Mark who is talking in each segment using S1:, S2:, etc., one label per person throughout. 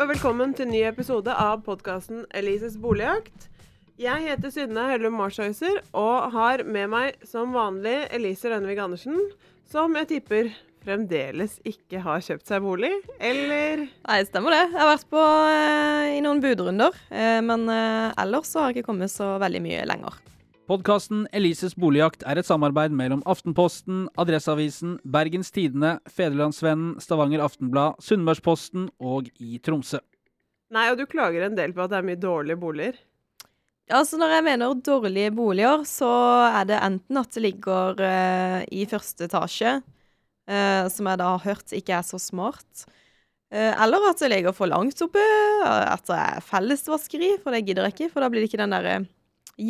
S1: og velkommen til ny episode av podkasten Elises boligjakt. Jeg heter Synne Hellum Marshauser og har med meg som vanlig Elise Rønnevig Andersen, som jeg tipper fremdeles ikke har kjøpt seg bolig, eller
S2: Nei, stemmer det. Jeg har vært på eh, i noen budrunder, eh, men eh, ellers så har jeg ikke kommet så veldig mye lenger.
S3: Podkasten Elises boligjakt er et samarbeid mellom Aftenposten, Adresseavisen, Bergens Tidende, Federlandsvennen, Stavanger Aftenblad, Sunnmørsposten og i Tromsø.
S1: Nei, og du klager en del på at det er mye dårlige boliger.
S2: Altså Når jeg mener dårlige boliger, så er det enten at det ligger uh, i første etasje, uh, som jeg da har hørt ikke er så smart, uh, eller at det ligger for langt oppe, at det er fellesvaskeri, for det gidder jeg ikke, for da blir det ikke den derre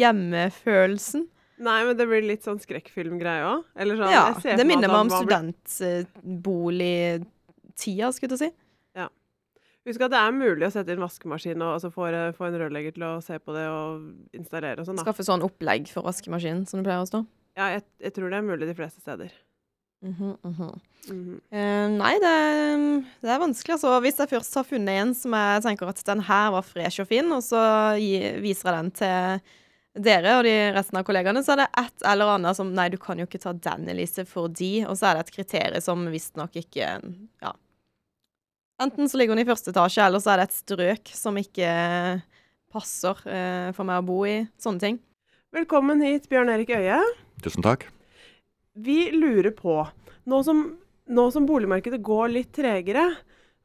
S2: hjemmefølelsen.
S1: Nei, men det blir litt sånn skrekkfilmgreie òg. Eller sånn
S2: Ja, det minner meg om studentboligtida, skulle jeg si. Ja.
S1: Husk at det er mulig å sette inn vaskemaskin og altså få, få en rørlegger til å se på det og installere og sånn.
S2: Skaffe sånn opplegg for vaskemaskinen, som det pleier å stå.
S1: Ja, jeg, jeg tror det er mulig de fleste steder.
S2: Mm -hmm,
S1: mm
S2: -hmm. Mm -hmm. Uh, nei, det, det er vanskelig. Altså. Hvis jeg først har funnet en som jeg tenker at den her var fresh og fin, og så gi, viser jeg den til dere og de resten av kollegaene, så er det et eller annet som Nei, du kan jo ikke ta den, Elise, fordi Og så er det et kriterium som visstnok ikke Ja. Enten så ligger hun i første etasje, eller så er det et strøk som ikke passer eh, for meg å bo i. Sånne ting.
S1: Velkommen hit, Bjørn Erik Øie.
S4: Tusen takk.
S1: Vi lurer på, nå som, nå som boligmarkedet går litt tregere,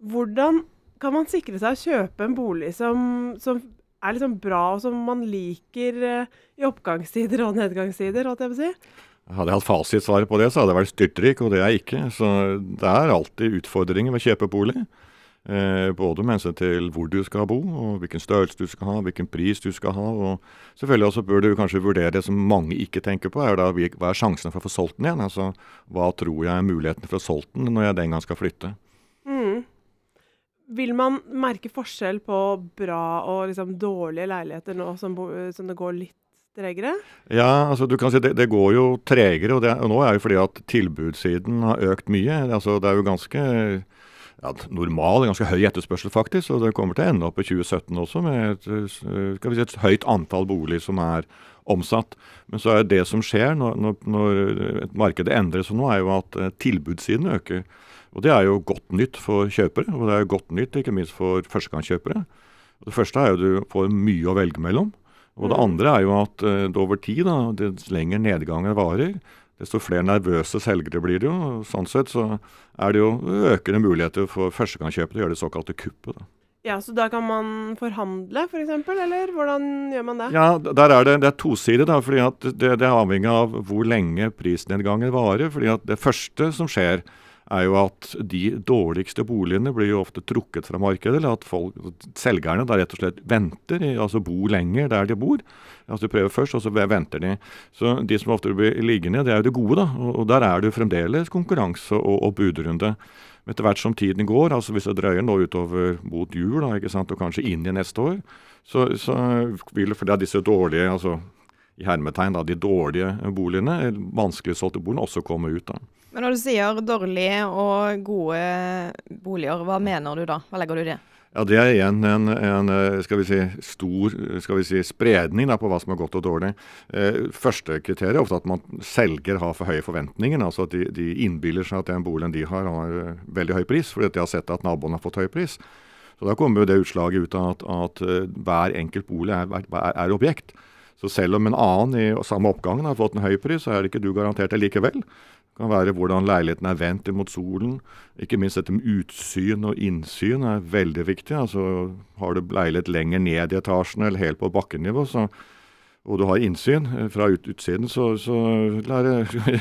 S1: hvordan kan man sikre seg å kjøpe en bolig som, som er liksom bra, og som man liker eh, i oppgangstider og nedgangstider, holdt jeg på å si?
S4: Hadde jeg hatt fasitsvaret på det, så hadde jeg vært styrtrik, og det er jeg ikke. Så det er alltid utfordringer ved å kjøpe bolig. Eh, både med hensyn til hvor du skal bo, og hvilken størrelse du skal ha, hvilken pris du skal ha. Og selvfølgelig også bør du kanskje vurdere det som mange ikke tenker på, er da hva er sjansene for å få solgt den igjen? Altså hva tror jeg er muligheten for å få solgt den når jeg den gang skal flytte?
S1: Mm. Vil man merke forskjell på bra og liksom dårlige leiligheter nå som, som det går litt tregere?
S4: Ja, altså du kan si det, det går jo tregere, og, det, og nå er jo fordi at tilbudssiden har økt mye. Altså Det er jo ganske ja, normal, ganske høy etterspørsel faktisk, og det kommer til å ende opp i 2017 også med et, si, et høyt antall boliger som er omsatt. Men så er det som skjer når, når, når et markedet endres nå, er jo at eh, tilbudssiden øker. Og Det er jo godt nytt for kjøpere, og det er jo godt nytt ikke minst for førstegangskjøpere. Det første er jo du får mye å velge mellom. Og det
S1: Mm.
S4: andre er jo at eh, det over tid, da, dess lenger nedgangen varer, desto flere nervøse selgere blir det jo. Sånn sett så er det jo økende muligheter for førstegangskjøpere til å gjøre det såkalte kuppet. da.
S1: Ja, Så da kan man forhandle, f.eks., for eksempel, eller hvordan gjør man det?
S4: Ja, der er det, det er tosidig, da, fordi at det, det er avhengig av hvor lenge prisnedgangen varer. fordi at Det første som skjer, er jo at de dårligste boligene blir jo ofte trukket fra markedet. Eller at folk, selgerne da rett og slett venter, altså bor lenger der de bor. Altså De prøver først, og så venter de. Så De som ofte blir liggende, det er jo det gode. da, og, Der er det jo fremdeles konkurranse og, og budrunde. Etter hvert som tiden går, altså hvis det drøyer nå utover mot jul da, ikke sant, og kanskje inn i neste år, så, så vil for det er disse dårlige altså i hermetegn da, de dårlige boligene, vanskelig solgte boligene, også komme ut. da.
S2: Men når du sier dårlige og gode boliger, hva mener du da? Hva legger du i det?
S4: Ja, Det er igjen en, en eh, skal si, stor skal si, spredning da, på hva som er godt og dårlig. Eh, første kriteriet er ofte at man selger har for høye forventninger. altså at De, de innbiller seg at den boligen de har, har eh, veldig høy pris, fordi de har sett at naboen har fått høy pris. Så Da kommer jo det utslaget ut av at, at eh, hver enkelt bolig er, er, er objekt. Så selv om en annen i samme oppgangen har fått en høy pris, så er det ikke du garantert det likevel. Det kan være hvordan leiligheten er vendt imot solen. Ikke minst dette med utsyn og innsyn er veldig viktig. Altså Har du leilighet lenger ned i etasjen eller helt på bakkenivå, så, og du har innsyn eh, fra ut, utsiden, så, så lar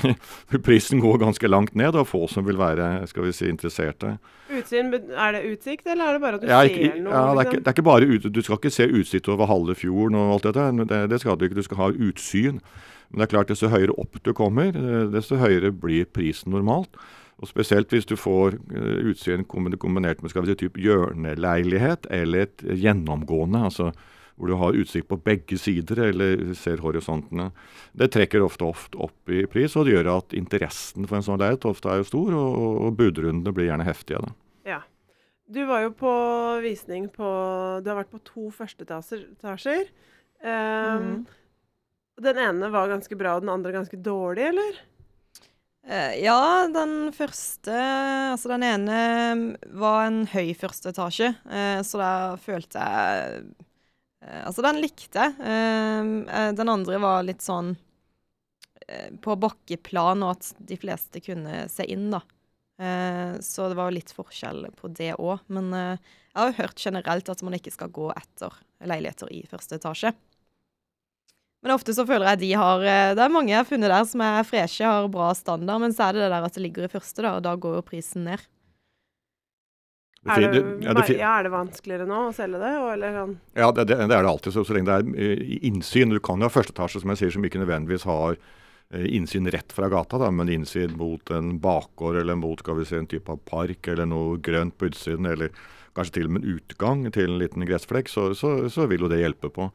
S4: prisen gå ganske langt ned. Og få som vil være skal vi si, interesserte.
S1: Utsyn, er det utsikt, eller er det bare at du
S4: Ja,
S1: ser noe?
S4: ja, det, er
S1: liksom?
S4: ikke, det er ikke bare ut, Du skal ikke se utsikt over halve fjorden og alt dette. Det, det skal du ikke. Du skal ha utsyn. Men det er klart, desto høyere opp du kommer, eh, desto høyere blir prisen normalt. Og Spesielt hvis du får eh, utsyn kombinert med skal vi si, typ hjørneleilighet eller et gjennomgående. altså hvor du har utsikt på begge sider eller ser horisontene. Det trekker ofte, ofte opp i pris, og det gjør at interessen for en sånn leilighet ofte er jo stor, og, og budrundene blir gjerne heftige. Da.
S1: Ja. Du var jo på visning på Du har vært på to førsteetasjer. Um,
S2: Mhm.
S1: Den ene var ganske bra, og den andre ganske dårlig, eller?
S2: Eh, ja, den første Altså, den ene var en høy første etasje, eh, så da følte jeg eh, Altså, den likte jeg. Den andre var litt sånn på bakkeplan, og at de fleste kunne se inn, da. Så det var litt forskjell på det òg. Men jeg har jo hørt generelt at man ikke skal gå etter leiligheter i første etasje. Men ofte så føler jeg de har eh, Det er mange jeg har funnet der som er freshe, har bra standard, men så er det det der at det ligger i første, da, og da går jo prisen ned.
S1: Er det,
S4: det- ja, det
S1: ja, er det vanskeligere nå å selge det? Eller sånn?
S4: Ja, det, det, det er det alltid. Så, så lenge det er eh, innsyn. Du kan jo ha første etasje som jeg sier, som ikke nødvendigvis har eh, innsyn rett fra gata, da, men innsyn mot en bakgård eller mot skal vi si, en type av park eller noe grønt på utsiden, eller kanskje til og med en utgang til en liten gressflekk, så, så, så vil jo det hjelpe på.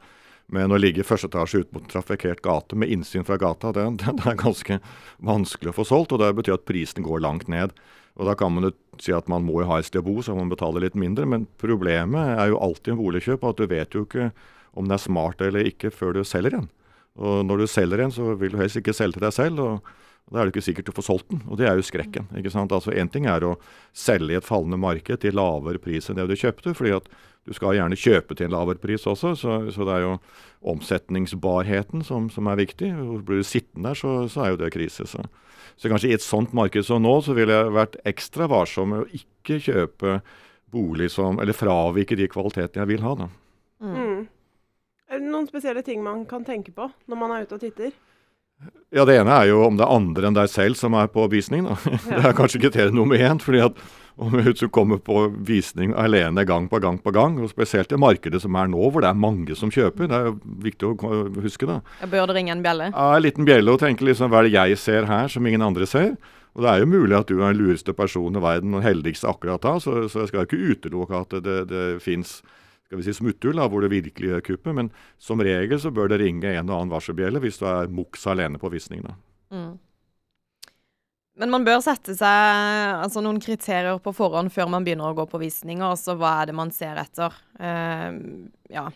S4: Men å ligge i første etasje ut mot en trafikkert gate med innsyn fra gata, det, det, er ganske vanskelig å få solgt. og Det betyr at prisen går langt ned. Og Da kan man jo si at man må jo ha et sted å bo, så man betaler litt mindre. Men problemet er jo alltid en boligkjøp at du vet jo ikke om det er smart eller ikke før du selger en. Og når du selger en, så vil du helst ikke selge til deg selv. og da er det ikke sikkert du får solgt den, og det er jo skrekken. ikke sant? Altså Én ting er å selge i et fallende marked til lavere pris enn det du kjøpte, fordi at du skal gjerne kjøpe til en lavere pris også, så, så det er jo omsetningsbarheten som, som er viktig. Og Blir du sittende der, så, så er jo det krise. Så. så kanskje i et sånt marked som nå, så ville jeg vært ekstra varsom med å ikke kjøpe bolig som Eller fravike de kvalitetene jeg vil ha, da.
S1: Mm. Er det noen spesielle ting man kan tenke på når man er ute og titter?
S4: Ja, Det ene er jo om det er andre enn deg selv som er på visning. da. Det er kanskje kriterium nummer én. fordi at om du kommer på visning alene gang på gang på gang, og spesielt i markedet som er nå, hvor det er mange som kjøper, det er jo viktig å huske det.
S2: Bør det ringe en bjelle?
S4: Ja, en liten bjelle og tenke liksom, hva er det jeg ser her som ingen andre ser? Og Det er jo mulig at du er den lureste personen i verden og heldigste akkurat da, så, så jeg skal ikke utelukke at det, det, det fins skal vi si smutthull da, hvor det virkelig gjør kuppet. Men som regel så bør det ringe en og annen varselbjelle hvis du er muks alene på visning.
S2: Mm. Men man bør sette seg altså, noen kriterier på forhånd før man begynner å gå på visninger. Altså hva er det man ser etter? Uh, ja.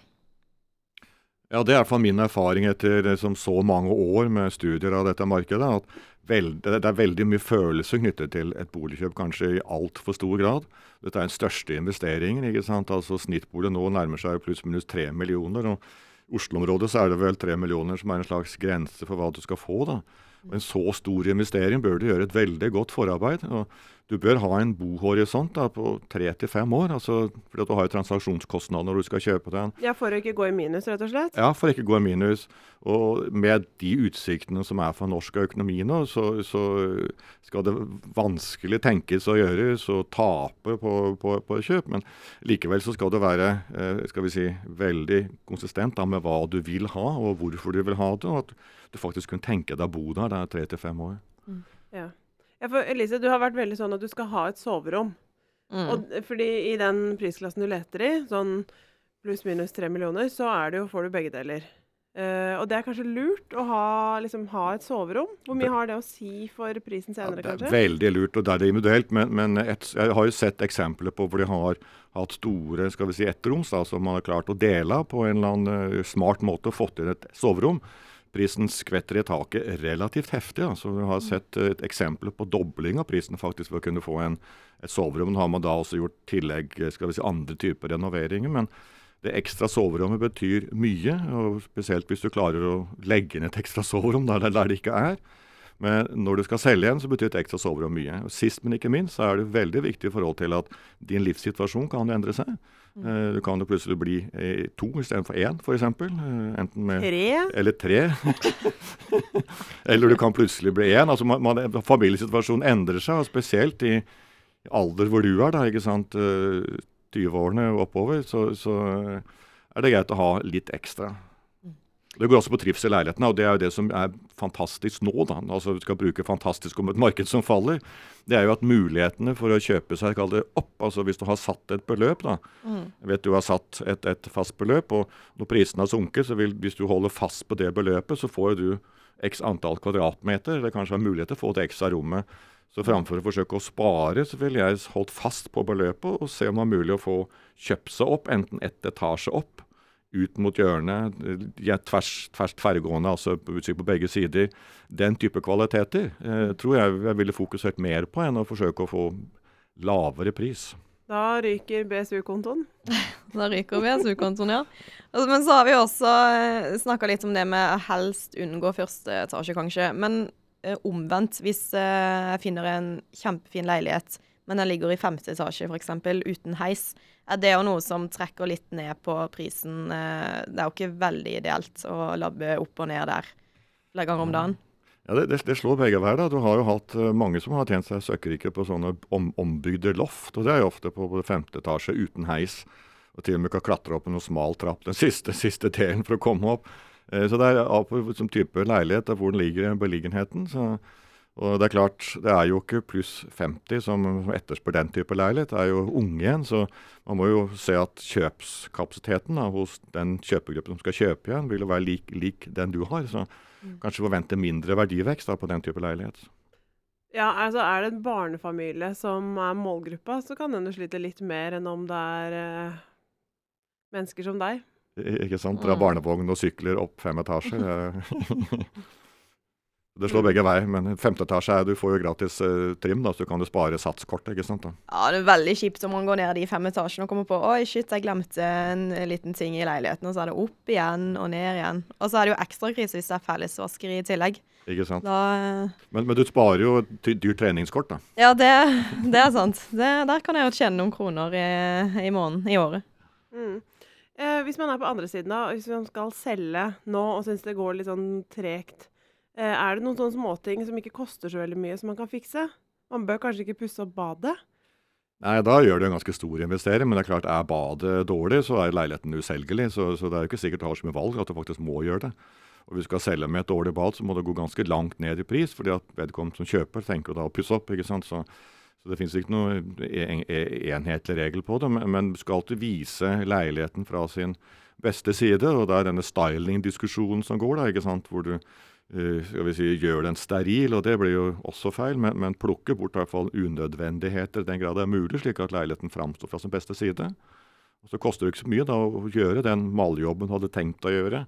S4: Ja, Det er i hvert fall min erfaring etter liksom, så mange år med studier av dette markedet. at veld, Det er veldig mye følelser knyttet til et boligkjøp, kanskje i altfor stor grad. Dette er den største investeringen. ikke sant? Altså Snittbolig nå nærmer seg pluss-minus tre millioner. og I Oslo-området så er det vel tre millioner som er en slags grense for hva du skal få. da. En så stor investering bør du gjøre et veldig godt forarbeid. og Du bør ha en bohorisont da, på tre til fem år. altså fordi at Du har jo transaksjonskostnader når du skal kjøpe den.
S1: Ja, For å ikke gå i minus, rett og slett.
S4: Ja, for å ikke gå i minus. Og med de utsiktene som er for norsk økonomi nå, så, så skal det vanskelig tenkes å gjøres å tape på, på, på kjøp. Men likevel så skal det være eh, skal vi si, veldig konsistent da, med hva du vil ha, og hvorfor du vil ha det. Og at du faktisk kunne tenke deg å bo der. Det er tre til fem år.
S1: Ja. Ja, for Elise, du har vært veldig sånn at du skal ha et soverom.
S2: Mm.
S1: Og, fordi i den prisklassen du leter i, sånn pluss-minus tre millioner, så er det jo, får du begge deler. Uh, og det er kanskje lurt å ha, liksom, ha et soverom. Hvor mye har det å si for prisen senere,
S4: Ja, det
S1: kanskje?
S4: veldig lurt, og det er det individuelt. Men, men et, jeg har jo sett eksempler på hvor de har hatt store skal vi si, ettroms da, som man har klart å dele på en eller annen eh, smart måte og fått inn et soverom. Prisen skvetter i taket relativt heftig. Altså, vi har sett eh, et eksempel på dobling av prisen faktisk for å kunne få en, et soverom. Nå har man da også gjort tillegg eh, skal vi si, andre typer renoveringer. men det ekstra soverommet betyr mye, og spesielt hvis du klarer å legge inn et ekstra soverom der, der det ikke er. Men når du skal selge igjen, så betyr et ekstra soverom mye. Sist, men ikke minst, så er det veldig viktig i forhold til at din livssituasjon kan endre seg. Eh, Du kan jo plutselig bli eh, to istedenfor én, f.eks. Enten med
S1: Tre?
S4: eller tre. eller du kan plutselig bli én. Altså, man, familiesituasjonen endrer seg, og spesielt i alder hvor du er, da, ikke sant. eh, 20-årene og oppover, så, så er det greit å ha litt ekstra. Det går også på trivsel i leilighetene, og det er jo det som er fantastisk nå. da, altså Vi skal bruke fantastisk om et marked som faller. Det er jo at mulighetene for å kjøpe seg kall det opp, altså hvis du har satt et beløp da,
S2: Mm.
S4: jeg vet du har satt et, et fast beløp, og når prisene har sunket, så vil, hvis du holder fast på det beløpet, så får du x antall kvadratmeter, eller kanskje har mulighet til å få det ekstra rommet. Så framfor å forsøke å spare, så ville jeg holdt fast på beløpet og se om det var mulig å få kjøpt seg opp, enten ett etasje opp, ut mot hjørnet, ja, tvers, tvers tverrgående, altså utsikt på begge sider. Den type kvaliteter eh, tror jeg jeg ville fokusert mer på enn å forsøke å få lavere pris.
S1: Da ryker BSU-kontoen.
S2: Da ryker BSU-kontoen, ja. Altså, men så har vi også eh, snakka litt om det med helst unngå første etasje, kanskje. Men eh, omvendt, hvis eh, jeg finner en kjempefin leilighet, men den ligger i femte etasje f.eks. uten heis, er det jo noe som trekker litt ned på prisen. Eh, det er jo ikke veldig ideelt å labbe opp og ned der flere ganger om dagen.
S4: Ja, det, det, det slår begge veier. Du har jo hatt uh, mange som har tjent seg søkkrike på sånne om, ombygde loft. og Det er jo ofte på, femte etasje uten heis. Og til og med kan klatre opp en smal trapp den siste, siste delen for å komme opp. Uh, så det er av på som type leilighet hvor den ligger i beliggenheten. Så, og det er klart, det er jo ikke pluss 50 som, som etterspør den type leilighet. Det er jo unge igjen, så man må jo se at kjøpskapasiteten da, hos den kjøpegruppen som skal kjøpe igjen, vil jo være lik, lik den du har. så kanskje forvente mindre verdivekst da, på den type leilighet.
S1: Ja, altså Er det en barnefamilie som er målgruppa, så kan den jo slite litt mer enn om det er eh, mennesker som deg.
S4: Ikke sant? Dra barnevogn og sykler opp fem etasjer. det- slår begge veier, men femte etasje er du får jo gratis eh, trim, da, så du kan jo spare satskortet. ikke sant da?
S2: Ja, det er veldig kjipt om man går ned de fem etasjene og kommer på Oi, shit, jeg glemte en liten ting i leiligheten. Og så er det opp igjen og ned igjen. Og så er det jo ekstrakrise hvis det er fellesvaskeri i tillegg.
S4: Ikke sant?
S2: Da eh,
S4: Men, men du sparer jo et dyrt treningskort, da.
S2: Ja, det, det er sant. Det, der kan jeg jo tjene noen kroner i, i måneden, i året.
S1: Mm. Eh, hvis man er på andre siden, da, hvis man skal selge nå og syns det går litt sånn tregt, eh, er det noen sånne småting som ikke koster så veldig mye, som man kan fikse? Man bør kanskje ikke pusse opp badet?
S4: Nei, Da gjør du en ganske stor investering, men det er klart, er badet dårlig, så er leiligheten uselgelig. Så, så det er jo ikke sikkert du har så mye valg at du faktisk må gjøre det. Og hvis du skal selge med et dårlig bad, så må det gå ganske langt ned i pris, fordi at vedkommende som kjøper tenker da å pusse opp. ikke sant? Så, så det finnes ikke noen en, en, enhetlig regel på det, men, men du skal alltid vise leiligheten fra sin beste side, og det er denne styling-diskusjonen som går, da, ikke sant? hvor du eh, skal vi si, gjør den steril, og det blir jo også feil, men, men plukker bort i hvert fall unødvendigheter i den grad det er mulig, slik at leiligheten framstår fra sin beste side. Og Så koster det ikke så mye da, å gjøre den maljobben du hadde tenkt å gjøre.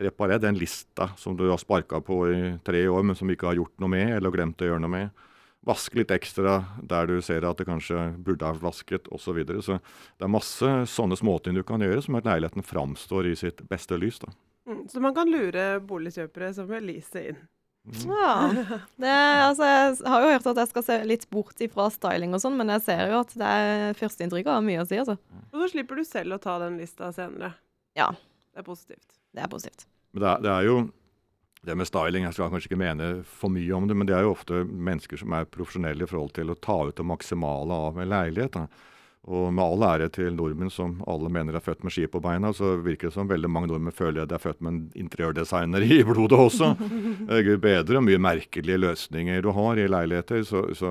S4: Reparer den lista som du har sparka på i tre år, men som du ikke har gjort noe med, eller glemt å gjøre noe med. Vaske litt ekstra der du ser at det kanskje burde ha vasket, osv. Så, videre. så det er masse sånne småting du kan gjøre som at leiligheten framstår i sitt beste lys. da.
S1: Mm. Så man kan lure boligkjøpere som Elise inn.
S2: Ja. Det, altså, jeg har jo hørt at jeg skal se litt bort ifra styling og sånn, men jeg ser jo at det er førsteinntrykket har mye å si, altså.
S1: Og så slipper du selv å ta den lista senere.
S2: Ja.
S1: Det er positivt.
S2: Det er positivt.
S4: Men det er, det er jo det med styling, jeg skal kanskje ikke mene for mye om det, men det er jo ofte mennesker som er profesjonelle i forhold til å ta ut det maksimale av en leilighet. Da. Og med all ære til nordmenn som alle mener er født med ski på beina, så virker det som veldig mange nordmenn føler at de er født med en interiørdesigner i blodet også. Eh, Gud bedre og mye merkelige løsninger du har i leiligheter. Så, så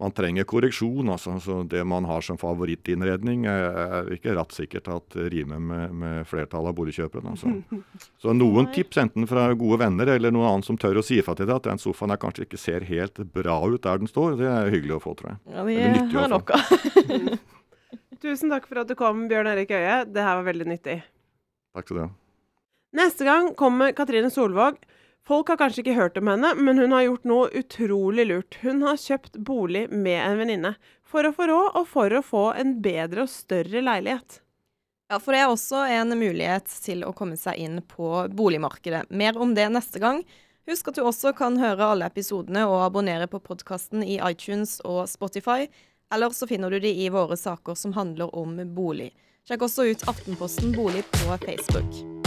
S4: man trenger korreksjon. altså. Så det man har som favorittinnredning, er, er ikke rett sikkert at det rimer med, med flertallet av boligkjøperne. Altså. Så noen
S1: Nei.
S4: tips, enten fra gode venner eller noen annen som tør å si ifra til deg at den sofaen her kanskje ikke ser helt bra ut der den står, det er hyggelig å få, tror jeg.
S2: Ja, vi
S4: Eller nyttig å
S2: har
S4: få.
S2: nok av.
S1: Tusen takk for at du kom, Bjørn Erik Øie. Det her var veldig nyttig.
S4: Takk skal du ha.
S1: Neste gang kommer Katrine Solvåg. Folk har kanskje ikke hørt om henne, men hun har gjort noe utrolig lurt. Hun har kjøpt bolig med en venninne. For å få råd, og for å få en bedre og større leilighet.
S2: Ja, for det er også en mulighet til å komme seg inn på boligmarkedet. Mer om det neste gang. Husk at du også kan høre alle episodene og abonnere på podkasten i iTunes og Spotify. Eller så finner du de i våre saker som handler om bolig. Sjekk også ut Aftenposten bolig på Facebook.